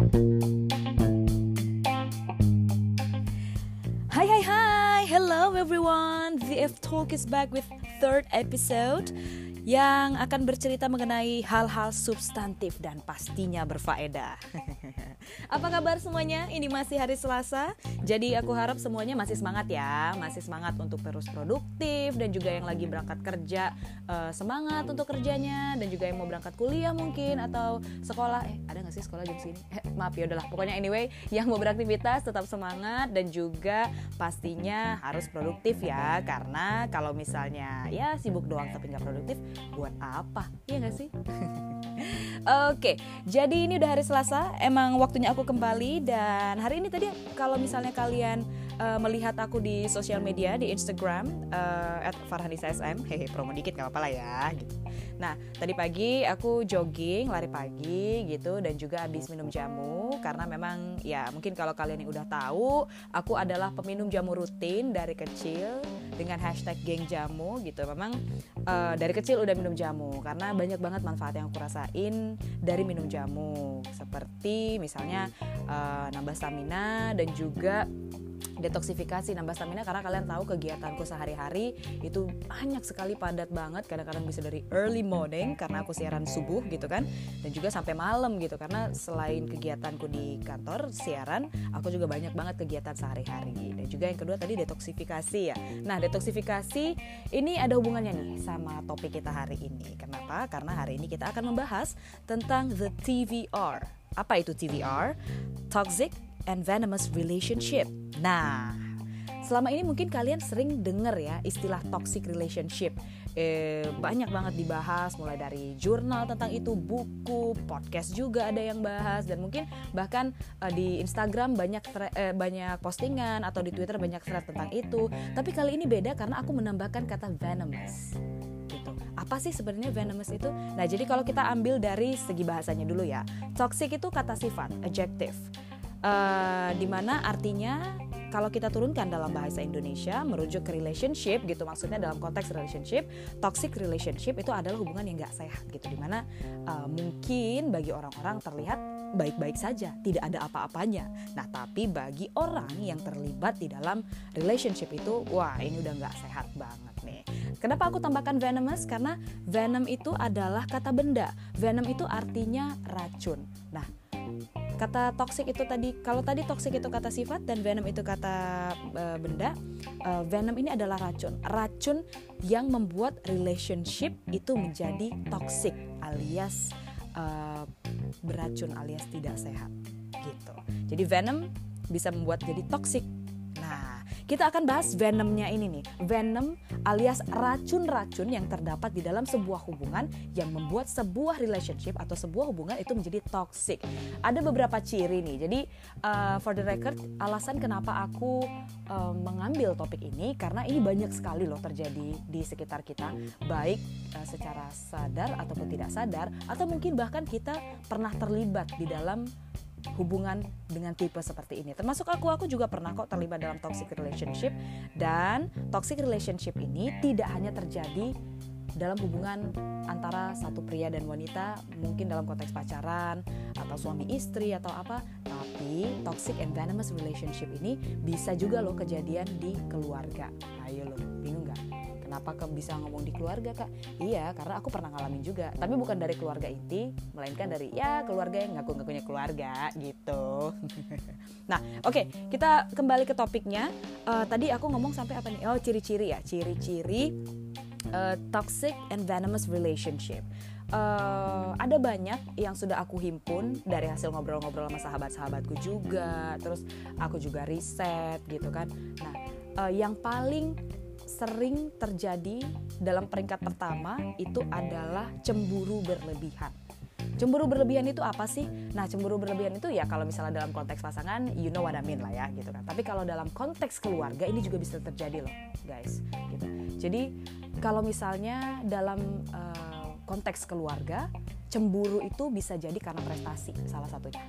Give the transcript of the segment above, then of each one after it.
Hai hi, hi! hello everyone. VF Talk is back with third episode yang akan bercerita mengenai hal-hal substantif dan pastinya berfaedah. Apa kabar semuanya? Ini masih hari Selasa, jadi aku harap semuanya masih semangat ya, masih semangat untuk terus produktif dan juga yang lagi berangkat kerja uh, semangat untuk kerjanya dan juga yang mau berangkat kuliah mungkin atau sekolah. Eh ada nggak sih sekolah jam sini? Eh, maaf ya udahlah. Pokoknya anyway, yang mau beraktivitas tetap semangat dan juga pastinya harus produktif ya, karena kalau misalnya ya sibuk doang tapi nggak produktif buat apa iya gak sih Oke, jadi ini udah hari Selasa, emang waktunya aku kembali dan hari ini tadi kalau misalnya kalian uh, melihat aku di sosial media di Instagram uh, @farhanisasm, hehe promo dikit gak apa-apa lah ya. Gitu. Nah, tadi pagi aku jogging, lari pagi gitu dan juga habis minum jamu karena memang ya mungkin kalau kalian yang udah tahu, aku adalah peminum jamu rutin dari kecil dengan hashtag geng jamu gitu. Memang uh, dari kecil udah minum jamu karena banyak banget manfaat yang aku rasain dari minum jamu seperti misalnya uh, nambah stamina dan juga detoksifikasi. Nambah stamina karena kalian tahu kegiatanku sehari-hari itu banyak sekali padat banget. Kadang-kadang bisa dari early morning karena aku siaran subuh gitu kan. Dan juga sampai malam gitu. Karena selain kegiatanku di kantor siaran aku juga banyak banget kegiatan sehari-hari. Dan juga yang kedua tadi detoksifikasi ya. Nah detoksifikasi ini ada hubungannya nih sama topik kita hari ini. Kenapa? Karena hari ini kita akan membahas tentang the TVR apa itu TVR toxic and venomous relationship. Nah, selama ini mungkin kalian sering dengar ya istilah toxic relationship. Eh, banyak banget dibahas mulai dari jurnal tentang itu, buku, podcast juga ada yang bahas dan mungkin bahkan eh, di Instagram banyak eh, banyak postingan atau di Twitter banyak thread tentang itu. Tapi kali ini beda karena aku menambahkan kata venomous gitu. Apa sih sebenarnya venomous itu? Nah, jadi kalau kita ambil dari segi bahasanya dulu ya. Toxic itu kata sifat, adjective uh, di mana artinya kalau kita turunkan dalam bahasa Indonesia merujuk ke relationship gitu maksudnya dalam konteks relationship toxic relationship itu adalah hubungan yang gak sehat gitu di mana uh, mungkin bagi orang-orang terlihat baik-baik saja tidak ada apa-apanya nah tapi bagi orang yang terlibat di dalam relationship itu wah ini udah gak sehat banget kenapa aku tambahkan venomous? Karena venom itu adalah kata benda. Venom itu artinya racun. Nah kata toxic itu tadi kalau tadi toxic itu kata sifat dan venom itu kata uh, benda uh, venom ini adalah racun. Racun yang membuat relationship itu menjadi toxic alias uh, beracun alias tidak sehat. Gitu. Jadi venom bisa membuat jadi toxic kita akan bahas venomnya ini nih. Venom alias racun-racun yang terdapat di dalam sebuah hubungan yang membuat sebuah relationship atau sebuah hubungan itu menjadi toxic. Ada beberapa ciri nih. Jadi uh, for the record, alasan kenapa aku uh, mengambil topik ini karena ini banyak sekali loh terjadi di sekitar kita, baik uh, secara sadar ataupun tidak sadar atau mungkin bahkan kita pernah terlibat di dalam hubungan dengan tipe seperti ini. Termasuk aku, aku juga pernah kok terlibat dalam toxic relationship dan toxic relationship ini tidak hanya terjadi dalam hubungan antara satu pria dan wanita, mungkin dalam konteks pacaran atau suami istri atau apa, tapi toxic and venomous relationship ini bisa juga loh kejadian di keluarga. Ayo loh, bingung? Kenapa ke bisa ngomong di keluarga kak? Iya, karena aku pernah ngalamin juga. Tapi bukan dari keluarga inti, melainkan dari ya keluarga yang ngaku ngakunya keluarga gitu. nah, oke, okay, kita kembali ke topiknya. Uh, tadi aku ngomong sampai apa nih? Oh, ciri-ciri ya, ciri-ciri uh, toxic and venomous relationship. Uh, ada banyak yang sudah aku himpun dari hasil ngobrol-ngobrol sama sahabat-sahabatku juga, terus aku juga riset gitu kan. Nah, uh, yang paling sering terjadi dalam peringkat pertama itu adalah cemburu berlebihan. Cemburu berlebihan itu apa sih? Nah, cemburu berlebihan itu ya kalau misalnya dalam konteks pasangan, you know what I mean lah ya, gitu kan. Tapi kalau dalam konteks keluarga ini juga bisa terjadi loh, guys. Gitu. Jadi kalau misalnya dalam uh, konteks keluarga, cemburu itu bisa jadi karena prestasi salah satunya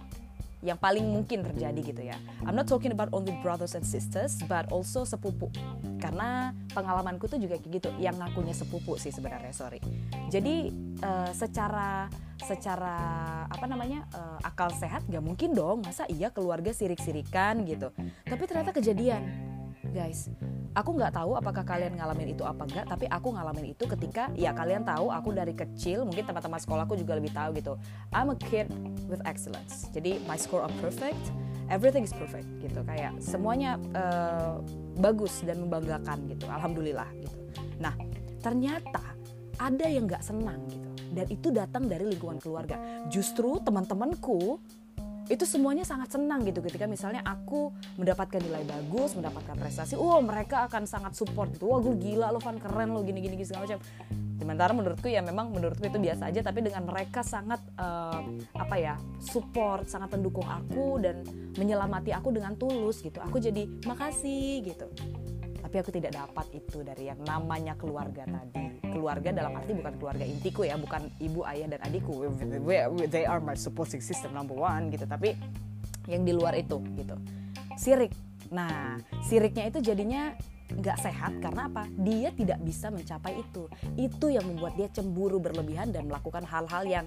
yang paling mungkin terjadi gitu ya. I'm not talking about only brothers and sisters, but also sepupu. Karena pengalamanku tuh juga kayak gitu, yang ngakunya sepupu sih sebenarnya, sorry. Jadi uh, secara secara apa namanya uh, akal sehat gak mungkin dong, masa iya keluarga sirik-sirikan gitu. Tapi ternyata kejadian, guys aku nggak tahu apakah kalian ngalamin itu apa enggak tapi aku ngalamin itu ketika ya kalian tahu aku dari kecil mungkin teman-teman sekolahku juga lebih tahu gitu. I'm a kid with excellence. Jadi my score are perfect everything is perfect gitu. Kayak semuanya uh, bagus dan membanggakan gitu alhamdulillah gitu. Nah ternyata ada yang nggak senang gitu. Dan itu datang dari lingkungan keluarga. Justru teman-temanku itu semuanya sangat senang gitu ketika misalnya aku mendapatkan nilai bagus mendapatkan prestasi oh mereka akan sangat support gitu wah gue gila lo fan keren lo gini gini, gini segala macam. Sementara menurutku ya memang menurutku itu biasa aja tapi dengan mereka sangat uh, apa ya support sangat mendukung aku dan menyelamati aku dengan tulus gitu. Aku jadi makasih gitu. Tapi aku tidak dapat itu dari yang namanya keluarga tadi keluarga dalam arti bukan keluarga intiku ya bukan ibu ayah dan adikku. They are my supporting system number one gitu. Tapi yang di luar itu gitu. Sirik. Nah siriknya itu jadinya nggak sehat karena apa? Dia tidak bisa mencapai itu. Itu yang membuat dia cemburu berlebihan dan melakukan hal-hal yang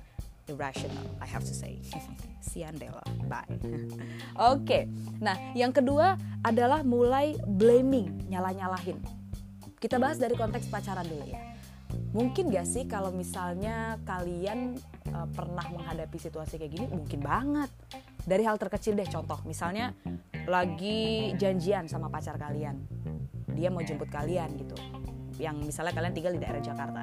irrational I have to say. Sian deh bye. Oke. Okay. nah yang kedua adalah mulai blaming nyalah-nyalahin kita bahas dari konteks pacaran dulu ya mungkin gak sih kalau misalnya kalian uh, pernah menghadapi situasi kayak gini? Mungkin banget. Dari hal terkecil deh contoh. Misalnya lagi janjian sama pacar kalian. Dia mau jemput kalian gitu. Yang misalnya kalian tinggal di daerah Jakarta.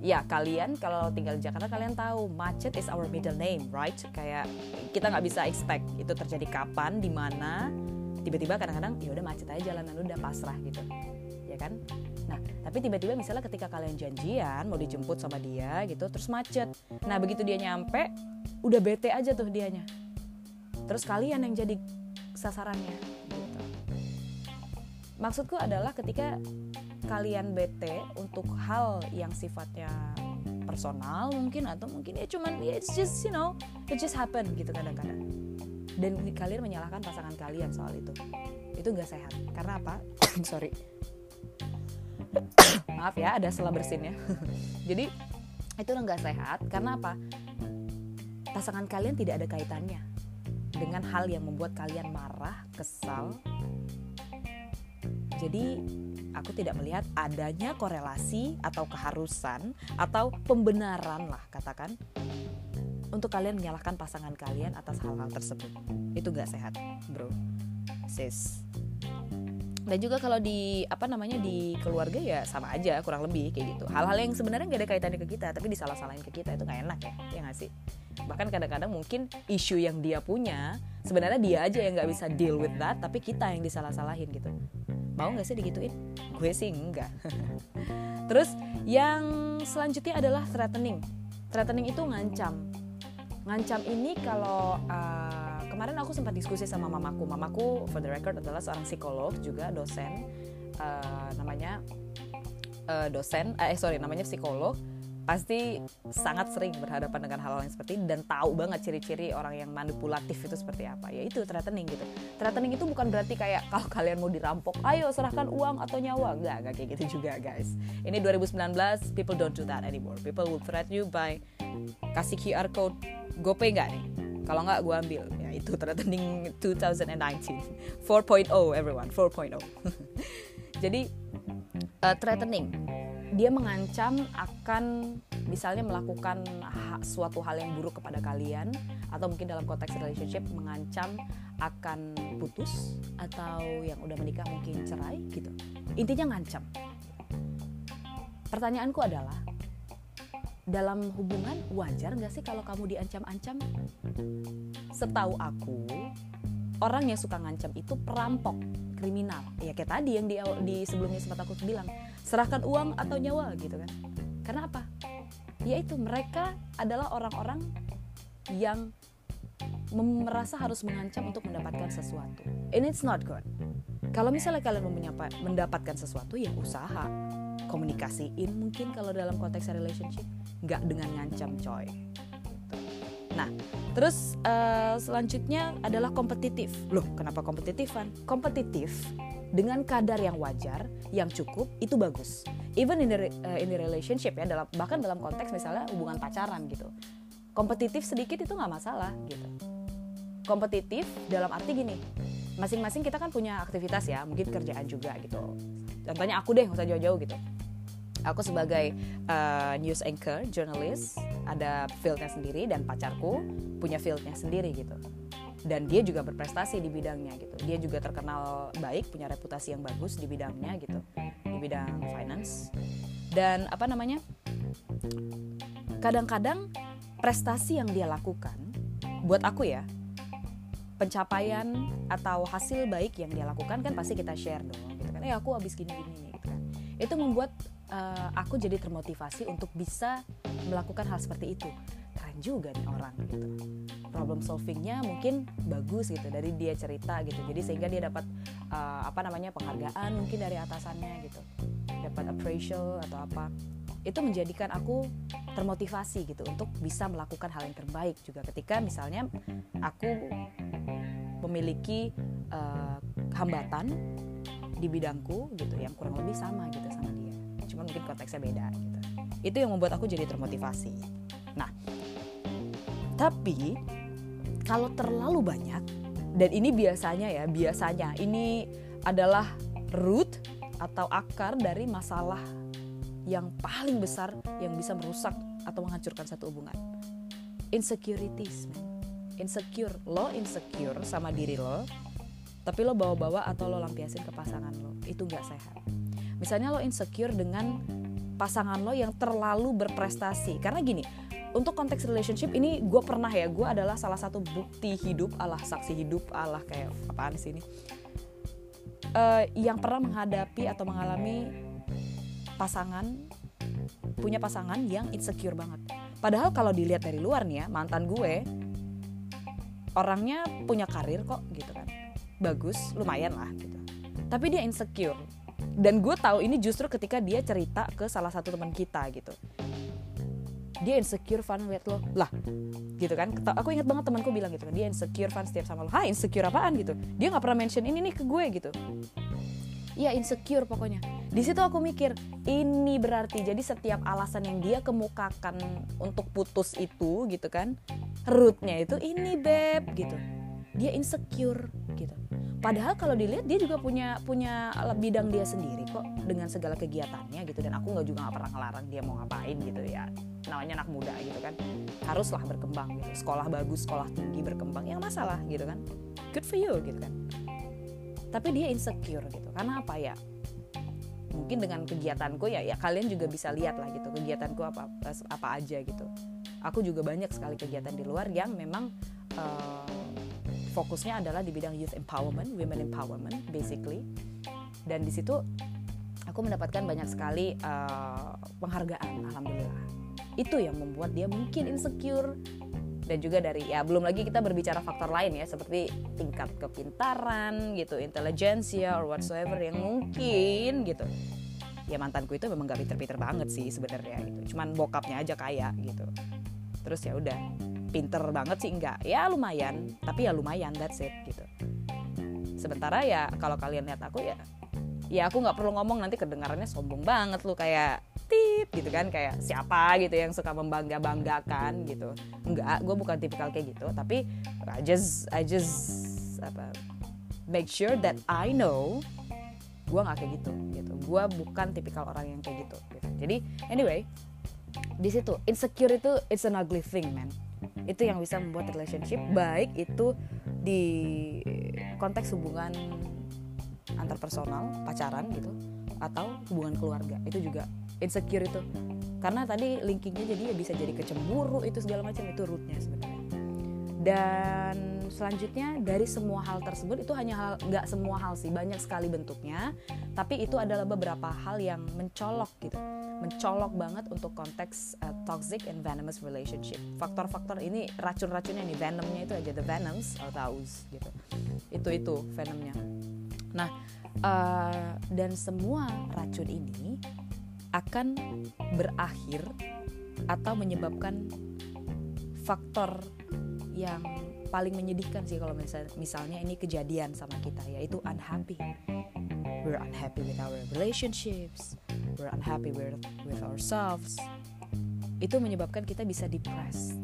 Ya kalian kalau tinggal di Jakarta kalian tahu macet is our middle name right? Kayak kita nggak bisa expect itu terjadi kapan di mana. Tiba-tiba kadang-kadang ya udah macet aja jalanan udah pasrah gitu ya kan Nah, tapi tiba-tiba misalnya ketika kalian janjian mau dijemput sama dia gitu, terus macet. Nah, begitu dia nyampe, udah bete aja tuh dianya. Terus kalian yang jadi sasarannya. Gitu. Maksudku adalah ketika kalian bete untuk hal yang sifatnya personal mungkin atau mungkin ya cuman ya it's just you know it just happen gitu kadang-kadang dan kalian menyalahkan pasangan kalian soal itu itu nggak sehat karena apa sorry maaf ya ada selah bersinnya. Jadi itu nggak sehat karena apa? Pasangan kalian tidak ada kaitannya dengan hal yang membuat kalian marah kesal. Jadi aku tidak melihat adanya korelasi atau keharusan atau pembenaran lah katakan untuk kalian menyalahkan pasangan kalian atas hal-hal tersebut. Itu gak sehat bro. Sis dan juga kalau di apa namanya di keluarga ya sama aja kurang lebih kayak gitu. Hal-hal yang sebenarnya nggak ada kaitannya ke kita tapi disalah-salahin ke kita itu nggak enak ya ya nggak sih? Bahkan kadang-kadang mungkin isu yang dia punya sebenarnya dia aja yang nggak bisa deal with that tapi kita yang disalah-salahin gitu. Mau nggak sih digituin? Gue sih enggak terus yang selanjutnya adalah threatening. Threatening itu ngancam. Ngancam ini kalau uh, kemarin aku sempat diskusi sama mamaku. Mamaku for the record adalah seorang psikolog juga dosen uh, namanya uh, dosen eh sorry namanya psikolog. Pasti sangat sering berhadapan dengan hal-hal yang seperti ini dan tahu banget ciri-ciri orang yang manipulatif itu seperti apa. Ya itu threatening gitu. Threatening itu bukan berarti kayak kalau kalian mau dirampok ayo serahkan uang atau nyawa. Enggak enggak kayak gitu juga guys. Ini 2019 people don't do that anymore. People will threat you by kasih QR code GoPay enggak nih? Kalau nggak gue ambil itu threatening 2019 4.0 everyone 4.0 jadi uh, threatening. Dia mengancam akan misalnya melakukan ha suatu hal yang buruk kepada kalian atau mungkin dalam konteks relationship mengancam akan putus atau yang udah menikah mungkin cerai gitu. Intinya ngancam. Pertanyaanku adalah dalam hubungan wajar gak sih kalau kamu diancam-ancam? Setahu aku, orang yang suka ngancam itu perampok, kriminal. Ya kayak tadi yang di, di sebelumnya sempat aku bilang, serahkan uang atau nyawa gitu kan. Karena apa? Yaitu mereka adalah orang-orang yang merasa harus mengancam untuk mendapatkan sesuatu. And it's not good. Kalau misalnya kalian mau mendapatkan sesuatu, ya usaha komunikasiin mungkin kalau dalam konteks relationship nggak dengan ngancam coy nah Terus uh, selanjutnya adalah kompetitif. Loh, kenapa kompetitifan? Kompetitif dengan kadar yang wajar, yang cukup itu bagus. Even in the uh, in the relationship ya, dalam bahkan dalam konteks misalnya hubungan pacaran gitu. Kompetitif sedikit itu nggak masalah gitu. Kompetitif dalam arti gini, masing-masing kita kan punya aktivitas ya, mungkin kerjaan juga gitu. Contohnya aku deh, nggak usah jauh-jauh gitu aku sebagai uh, news anchor, journalist, ada fieldnya sendiri dan pacarku punya fieldnya sendiri gitu. Dan dia juga berprestasi di bidangnya gitu. Dia juga terkenal baik, punya reputasi yang bagus di bidangnya gitu, di bidang finance. Dan apa namanya? Kadang-kadang prestasi yang dia lakukan, buat aku ya, pencapaian atau hasil baik yang dia lakukan kan pasti kita share dong gitu kan. Eh aku habis gini-gini gitu kan. Itu membuat uh, aku jadi termotivasi untuk bisa melakukan hal seperti itu. Keren juga nih orang gitu. Problem solvingnya mungkin bagus gitu dari dia cerita gitu. Jadi sehingga dia dapat uh, apa namanya penghargaan mungkin dari atasannya gitu. Dapat appraisal atau apa. Itu menjadikan aku termotivasi gitu untuk bisa melakukan hal yang terbaik juga. Ketika misalnya aku memiliki uh, hambatan di bidangku gitu yang kurang lebih sama gitu sama cuma mungkin konteksnya beda gitu. Itu yang membuat aku jadi termotivasi. Nah tapi kalau terlalu banyak dan ini biasanya ya biasanya ini adalah root atau akar dari masalah yang paling besar yang bisa merusak atau menghancurkan satu hubungan. Insecurities man insecure lo insecure sama diri lo tapi lo bawa-bawa atau lo lampiasin ke pasangan lo itu nggak sehat Misalnya lo insecure dengan pasangan lo yang terlalu berprestasi. Karena gini, untuk konteks relationship ini gue pernah ya, gue adalah salah satu bukti hidup, Allah saksi hidup, Allah kayak apaan sih ini. Uh, yang pernah menghadapi atau mengalami pasangan punya pasangan yang insecure banget. Padahal kalau dilihat dari luar nih ya, mantan gue orangnya punya karir kok gitu kan. Bagus, lumayan lah gitu. Tapi dia insecure dan gue tahu ini justru ketika dia cerita ke salah satu teman kita gitu. Dia insecure fan liat lo. Lah gitu kan? Aku ingat banget temanku bilang gitu kan dia insecure fan setiap sama lo. Ha insecure apaan? gitu. Dia nggak pernah mention ini nih ke gue gitu. Iya insecure pokoknya. Di situ aku mikir ini berarti jadi setiap alasan yang dia kemukakan untuk putus itu gitu kan rootnya itu ini beb gitu. Dia insecure gitu Padahal kalau dilihat dia juga punya punya bidang dia sendiri kok dengan segala kegiatannya gitu. Dan aku nggak juga gak pernah ngelarang dia mau ngapain gitu ya. Namanya anak muda gitu kan. Haruslah berkembang gitu. Sekolah bagus sekolah tinggi berkembang yang masalah gitu kan. Good for you gitu kan. Tapi dia insecure gitu. Karena apa ya? Mungkin dengan kegiatanku ya ya kalian juga bisa lihat lah gitu kegiatanku apa apa aja gitu. Aku juga banyak sekali kegiatan di luar yang memang uh, fokusnya adalah di bidang youth empowerment, women empowerment basically. Dan di situ aku mendapatkan banyak sekali uh, penghargaan, alhamdulillah. Itu yang membuat dia mungkin insecure dan juga dari ya belum lagi kita berbicara faktor lain ya seperti tingkat kepintaran gitu, intelijensia or whatsoever yang mungkin gitu. Ya mantanku itu memang gak pinter-pinter banget sih sebenarnya gitu. Cuman bokapnya aja kaya gitu. Terus ya udah pinter banget sih enggak. Ya lumayan. Tapi ya lumayan that's it gitu. Sementara ya kalau kalian lihat aku ya ya aku nggak perlu ngomong nanti kedengarannya sombong banget lu kayak tit gitu kan kayak siapa gitu yang suka membangga banggakan gitu. Enggak gue bukan tipikal kayak gitu tapi I just I just apa make sure that I know gue nggak kayak gitu gitu. Gue bukan tipikal orang yang kayak gitu, gitu. jadi anyway di situ insecure itu it's an ugly thing man itu yang bisa membuat relationship baik itu di konteks hubungan antar personal pacaran gitu atau hubungan keluarga. Itu juga insecure itu. Karena tadi linkingnya jadi ya bisa jadi kecemburu itu segala macam itu rootnya sebenarnya. Dan selanjutnya dari semua hal tersebut itu hanya hal nggak semua hal sih banyak sekali bentuknya tapi itu adalah beberapa hal yang mencolok gitu mencolok banget untuk konteks uh, toxic and venomous relationship. Faktor-faktor ini racun-racunnya nih venomnya itu aja the venoms atau gitu. Itu itu venomnya. Nah uh, dan semua racun ini akan berakhir atau menyebabkan faktor yang paling menyedihkan sih kalau misalnya, misalnya ini kejadian sama kita yaitu unhappy we're unhappy with our relationships we're unhappy with with ourselves itu menyebabkan kita bisa depressed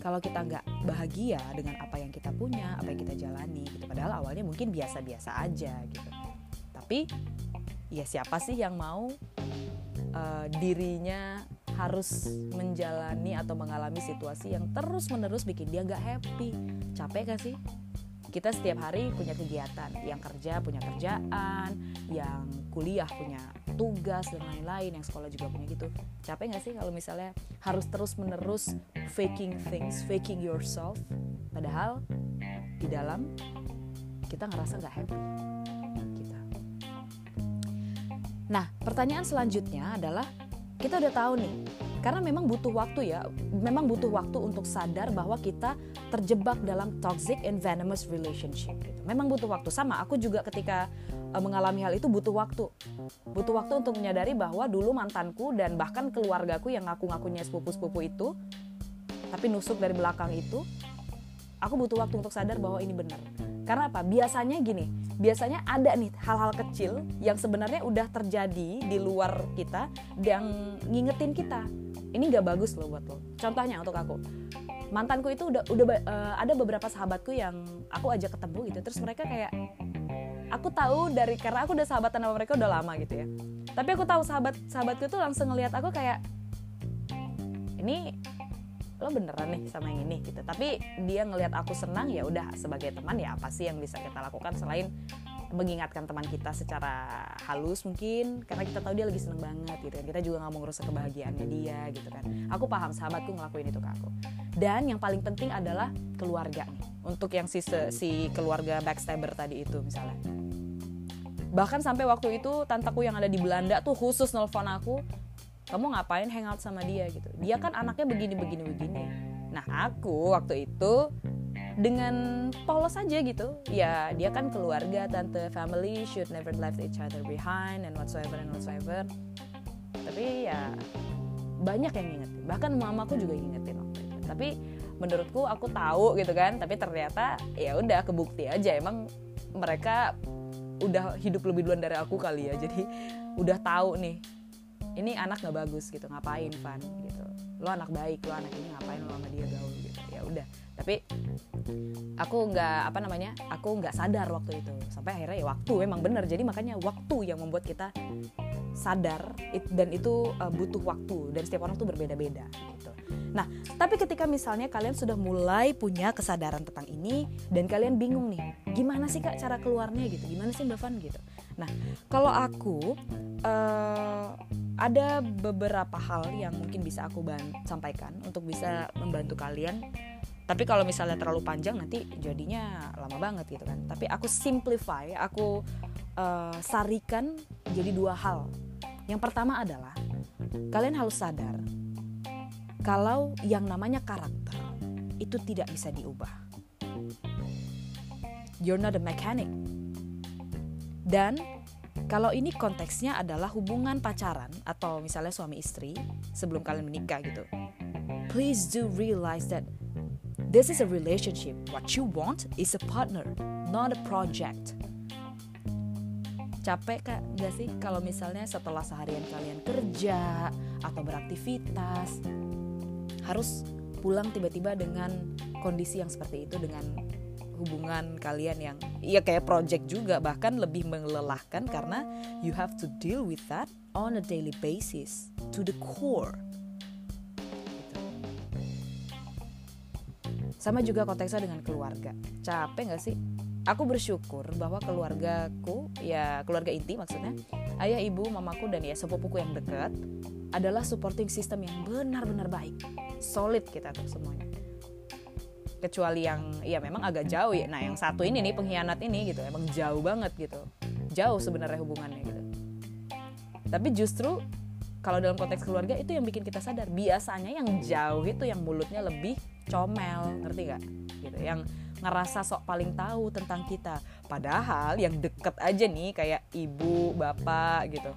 kalau kita nggak bahagia dengan apa yang kita punya, apa yang kita jalani, gitu. Padahal awalnya mungkin biasa-biasa aja gitu. Tapi ya siapa sih yang mau uh, dirinya harus menjalani atau mengalami situasi yang terus-menerus bikin dia nggak happy? Capek gak sih? Kita setiap hari punya kegiatan, yang kerja punya kerjaan, yang kuliah punya tugas dan lain-lain yang sekolah juga punya gitu capek nggak sih kalau misalnya harus terus menerus faking things faking yourself padahal di dalam kita ngerasa nggak happy kita nah pertanyaan selanjutnya adalah kita udah tahu nih karena memang butuh waktu ya memang butuh waktu untuk sadar bahwa kita terjebak dalam toxic and venomous relationship gitu. memang butuh waktu sama aku juga ketika uh, mengalami hal itu butuh waktu. Butuh waktu untuk menyadari bahwa dulu mantanku dan bahkan keluargaku yang ngaku-ngakunya sepupu-sepupu itu, tapi nusuk dari belakang itu, aku butuh waktu untuk sadar bahwa ini benar. Karena apa? Biasanya gini, biasanya ada nih hal-hal kecil yang sebenarnya udah terjadi di luar kita yang ngingetin kita. Ini gak bagus loh buat lo. Contohnya untuk aku, mantanku itu udah udah uh, ada beberapa sahabatku yang aku ajak ketemu gitu, terus mereka kayak aku tahu dari karena aku udah sahabatan sama mereka udah lama gitu ya tapi aku tahu sahabat sahabatku tuh langsung ngelihat aku kayak ini lo beneran nih sama yang ini gitu. Tapi dia ngelihat aku senang ya udah sebagai teman ya apa sih yang bisa kita lakukan selain mengingatkan teman kita secara halus mungkin? Karena kita tahu dia lagi seneng banget gitu kan. Kita juga nggak mau ngerusak kebahagiaannya dia gitu kan. Aku paham sahabatku ngelakuin itu ke aku. Dan yang paling penting adalah keluarga nih. Untuk yang si si keluarga backstabber tadi itu misalnya. Bahkan sampai waktu itu tantaku yang ada di Belanda tuh khusus nelfon aku kamu ngapain hangout sama dia gitu. Dia kan anaknya begini begini begini. Nah aku waktu itu dengan polos aja gitu. Ya dia kan keluarga tante family should never left each other behind and whatsoever and whatsoever. Tapi ya banyak yang ngingetin. Bahkan mamaku juga ngingetin waktu itu. Tapi menurutku aku tahu gitu kan tapi ternyata ya udah kebukti aja. Emang mereka udah hidup lebih duluan dari aku kali ya. Jadi udah tahu nih ini anak nggak bagus gitu ngapain Van? Gitu. Lo anak baik lo anak ini ngapain lo sama dia gaul gitu? Ya udah. Tapi aku nggak apa namanya aku nggak sadar waktu itu. Sampai akhirnya ya waktu emang bener. Jadi makanya waktu yang membuat kita sadar dan itu uh, butuh waktu. Dan setiap orang tuh berbeda-beda gitu. Nah, tapi ketika misalnya kalian sudah mulai punya kesadaran tentang ini dan kalian bingung nih, gimana sih kak cara keluarnya gitu? Gimana sih Mbak Van gitu? Nah, kalau aku uh, ada beberapa hal yang mungkin bisa aku sampaikan untuk bisa membantu kalian. Tapi kalau misalnya terlalu panjang nanti jadinya lama banget gitu kan. Tapi aku simplify, aku uh, sarikan jadi dua hal. Yang pertama adalah kalian harus sadar kalau yang namanya karakter itu tidak bisa diubah. You're not a mechanic. Dan kalau ini konteksnya adalah hubungan pacaran atau misalnya suami istri sebelum kalian menikah gitu. Please do realize that this is a relationship. What you want is a partner, not a project capek kak gak sih kalau misalnya setelah seharian kalian kerja atau beraktivitas harus pulang tiba-tiba dengan kondisi yang seperti itu dengan hubungan kalian yang ya kayak project juga bahkan lebih melelahkan karena you have to deal with that on a daily basis to the core. Sama juga konteksnya dengan keluarga. Capek gak sih? Aku bersyukur bahwa keluargaku ya keluarga inti maksudnya ayah ibu mamaku dan ya sepupuku yang dekat adalah supporting system yang benar-benar baik. Solid kita tuh semuanya kecuali yang ya memang agak jauh ya. Nah yang satu ini nih pengkhianat ini gitu emang jauh banget gitu. Jauh sebenarnya hubungannya gitu. Tapi justru kalau dalam konteks keluarga itu yang bikin kita sadar. Biasanya yang jauh itu yang mulutnya lebih comel ngerti gak gitu yang ngerasa sok paling tahu tentang kita. Padahal yang deket aja nih kayak ibu bapak gitu.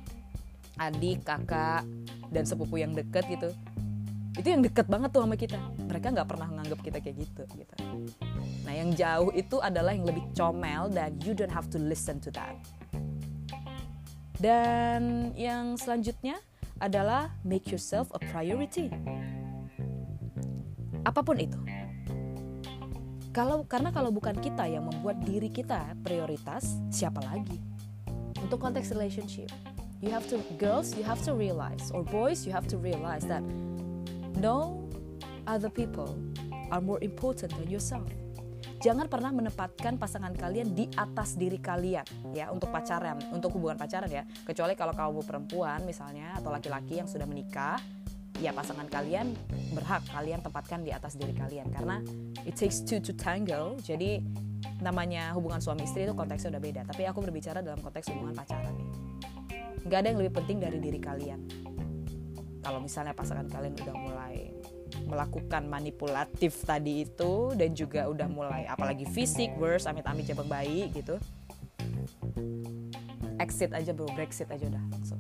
Adik kakak dan sepupu yang deket gitu itu yang deket banget tuh sama kita. Mereka nggak pernah nganggap kita kayak gitu gitu. Nah yang jauh itu adalah yang lebih comel dan you don't have to listen to that. Dan yang selanjutnya adalah make yourself a priority. Apa pun itu. Kalau karena kalau bukan kita yang membuat diri kita prioritas siapa lagi? Untuk konteks relationship you have to girls you have to realize or boys you have to realize that No other people are more important than yourself. Jangan pernah menempatkan pasangan kalian di atas diri kalian ya untuk pacaran, untuk hubungan pacaran ya. Kecuali kalau kamu perempuan misalnya atau laki-laki yang sudah menikah, ya pasangan kalian berhak kalian tempatkan di atas diri kalian karena it takes two to tango. Jadi namanya hubungan suami istri itu konteksnya udah beda. Tapi aku berbicara dalam konteks hubungan pacaran nih. Gak ada yang lebih penting dari diri kalian kalau misalnya pasangan kalian udah mulai melakukan manipulatif tadi itu dan juga udah mulai apalagi fisik worse amit-amit jabang bayi gitu. Exit aja bro brexit aja udah langsung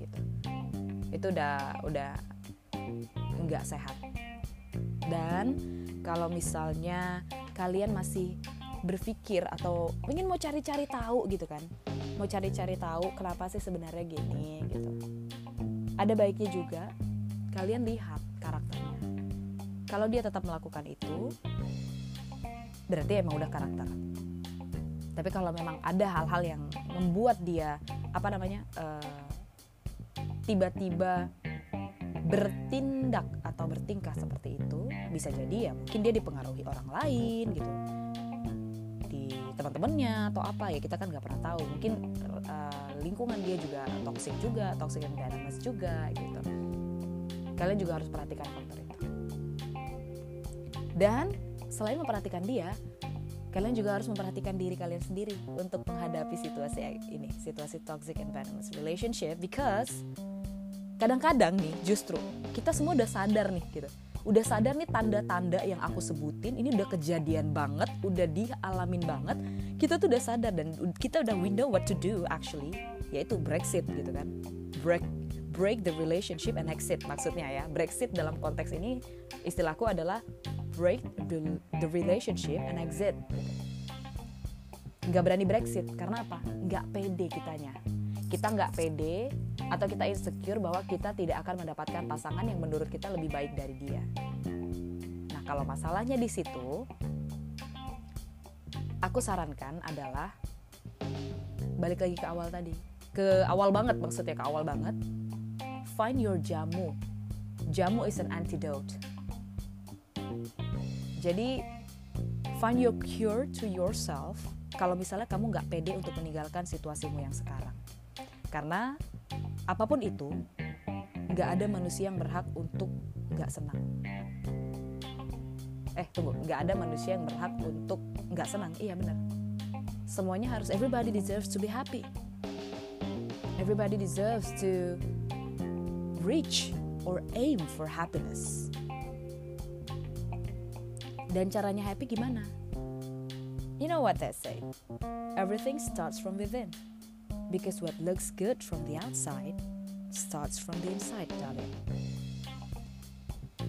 gitu. Itu udah udah nggak sehat. Dan kalau misalnya kalian masih berpikir atau ingin mau cari-cari tahu gitu kan mau cari-cari tahu kenapa sih sebenarnya gini gitu ada baiknya juga kalian lihat karakternya. Kalau dia tetap melakukan itu, berarti emang udah karakter. Tapi kalau memang ada hal-hal yang membuat dia apa namanya uh, tiba-tiba bertindak atau bertingkah seperti itu, bisa jadi ya mungkin dia dipengaruhi orang lain gitu teman-temannya atau apa ya kita kan nggak pernah tahu mungkin uh, lingkungan dia juga toxic juga toxic environment juga gitu. Kalian juga harus perhatikan faktor itu. Dan selain memperhatikan dia kalian juga harus memperhatikan diri kalian sendiri untuk menghadapi situasi ini situasi toxic environment relationship because kadang-kadang nih justru kita semua udah sadar nih gitu. Udah sadar nih tanda-tanda yang aku sebutin ini udah kejadian banget udah dialamin banget kita tuh udah sadar dan kita udah we know what to do actually yaitu Brexit gitu kan. Break break the relationship and exit maksudnya ya. Brexit dalam konteks ini istilahku adalah break the, the relationship and exit. Nggak berani Brexit karena apa? Nggak pede kitanya. Kita nggak pede atau kita insecure bahwa kita tidak akan mendapatkan pasangan yang menurut kita lebih baik dari dia. Nah, kalau masalahnya di situ, aku sarankan adalah balik lagi ke awal tadi. Ke awal banget maksudnya ke awal banget. Find your jamu. Jamu is an antidote. Jadi find your cure to yourself kalau misalnya kamu nggak pede untuk meninggalkan situasimu yang sekarang. Karena apa pun itu, nggak ada manusia yang berhak untuk nggak senang. Eh tunggu, nggak ada manusia yang berhak untuk nggak senang. Iya benar. Semuanya harus everybody deserves to be happy. Everybody deserves to reach or aim for happiness. Dan caranya happy gimana? You know what they say? Everything starts from within. Because what looks good from the outside starts from the inside, darling.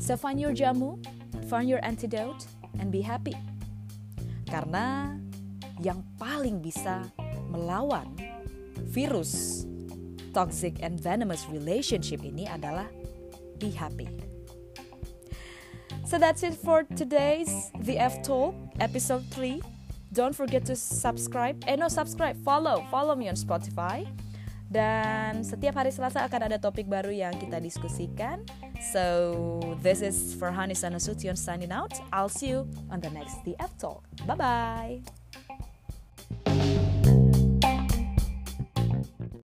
So find your jamu, find your antidote, and be happy. Karena yang paling bisa melawan virus toxic and venomous relationship ini adalah be happy. So that's it for today's VF Talk episode 3. Don't forget to subscribe. Eh no subscribe, follow, follow me on Spotify. Dan setiap hari Selasa akan ada topik baru yang kita diskusikan. So this is Farhani Sanasution signing out. I'll see you on the next DF Talk. Bye bye.